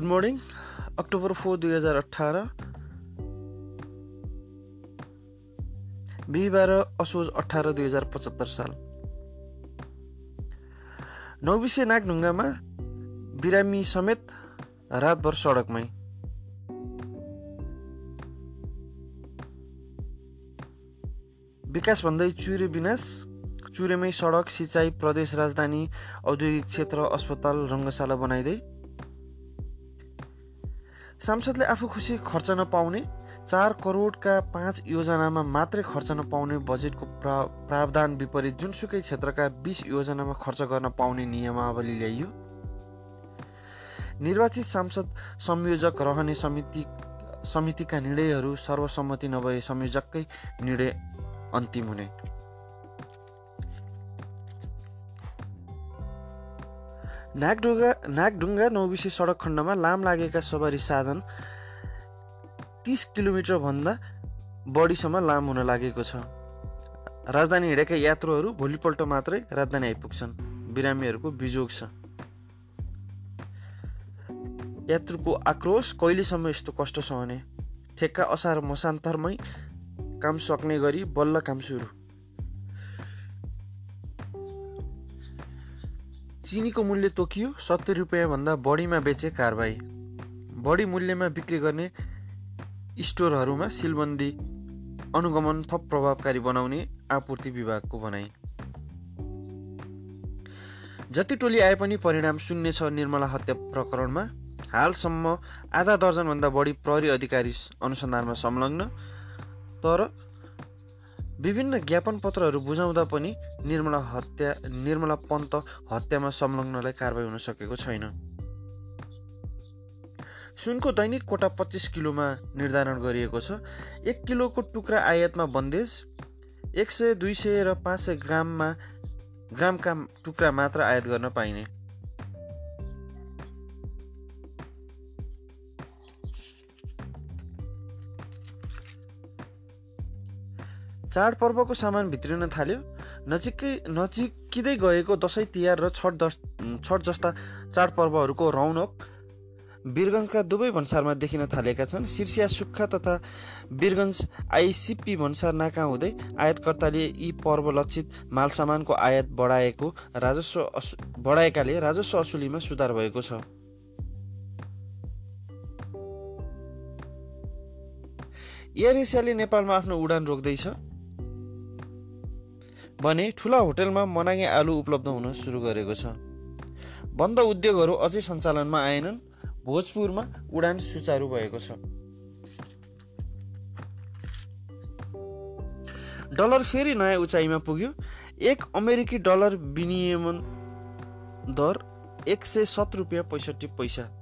Good morning October four दुई हजार अठार बिहिबार असोज अठार दुई हजार पचहत्तर साल। नौबिसे नागढुङ्गामा बिरामी समेत रातभर सडकमै। विकास भन्दै चुरे विनाश चुरेमै सडक सिँचाइ प्रदेश राजधानी औद्योगिक क्षेत्र अस्पताल रङ्गशाला बनाइँदै सांसदले आफू खुसी खर्च नपाउने चार करोडका पाँच योजनामा मात्रै खर्च नपाउने बजेटको प्रा प्रावधान विपरीत जुनसुकै क्षेत्रका बिस योजनामा खर्च गर्न पाउने नियमावली ल्याइयो। निर्वाचित सांसद संयोजक रहने समिति समितिका निर्णयहरू सर्वसम्मति नभए संयोजककै निर्णय अन्तिम हुने। नागढुङ्गा नागढुङ्गा नौबिसी सडक खण्डमा लाम लागेका सवारी साधन तिस किलोमिटरभन्दा बढीसम्म लाम हुन लागेको छ। राजधानी हिँडेका यात्रुहरू भोलिपल्ट मात्रै राजधानी आइपुग्छन्। बिरामीहरूको बिजोग छ। यात्रुको आक्रोश कहिलेसम्म यस्तो कष्ट सहने? ठेक्का असार मसान्तरमै काम सक्ने गरी बल्ल काम सुरु। चिनीको मूल्य तोकियो सत्तरी रुपियाँभन्दा बढीमा बेचे कारबाही। बढी मूल्यमा बिक्री गर्ने स्टोरहरूमा सिलबन्दी अनुगमन थप प्रभावकारी बनाउने आपूर्ति विभागको भनाइ। जति टोली आए पनि परिणाम शून्य छ निर्मला हत्या प्रकरणमा। हालसम्म आधा दर्जनभन्दा बढी प्रहरी अधिकारी अनुसन्धानमा संलग्न तर विभिन्न ज्ञापन पत्रहरू बुझाउँदा पनि निर्मला हत्या निर्मला पन्त हत्यामा संलग्नलाई कारवाही हुन सकेको छैन। सुनको दैनिक कोटा पच्चिस किलोमा निर्धारण गरिएको छ। एक किलोको टुक्रा आयातमा बन्देज। एक सय दुई सय र पाँच सय ग्राममा ग्रामका टुक्रा मात्र आयात गर्न पाइने। चाडपर्वको सामान भित्रिन थाल्यो। नजिकै नजिकिँदै गएको दसैँ तिहार र छठ दस छठ जस्ता चाडपर्वहरूको रौनक वीरगन्जका दुवै भन्सारमा देखिन थालेका छन्। शीर्षिया सुक्खा तथा वीरगन्ज आइसिपी भन्सार नाका हुँदै आयातकर्ताले यी पर्व लक्षित मालसामानको आयात बढाएको राजस्व बढाएकाले राजस्व असुलीमा सुधार भएको छ। एयर एसियाले नेपालमा आफ्नो उडान रोक्दैछ। भने ठुला होटेलमा मनागे आलु उपलब्ध हुन सुरु गरेको छ। बन्द उद्योगहरू अझै सञ्चालनमा आएनन्। भोजपुरमा उडान सुचारु भएको छ। डलर फेरि नयाँ उचाइमा पुग्यो। एक अमेरिकी डलर विनियमन दर एक सय सत्र रुपियाँ पैँसठी पैसा।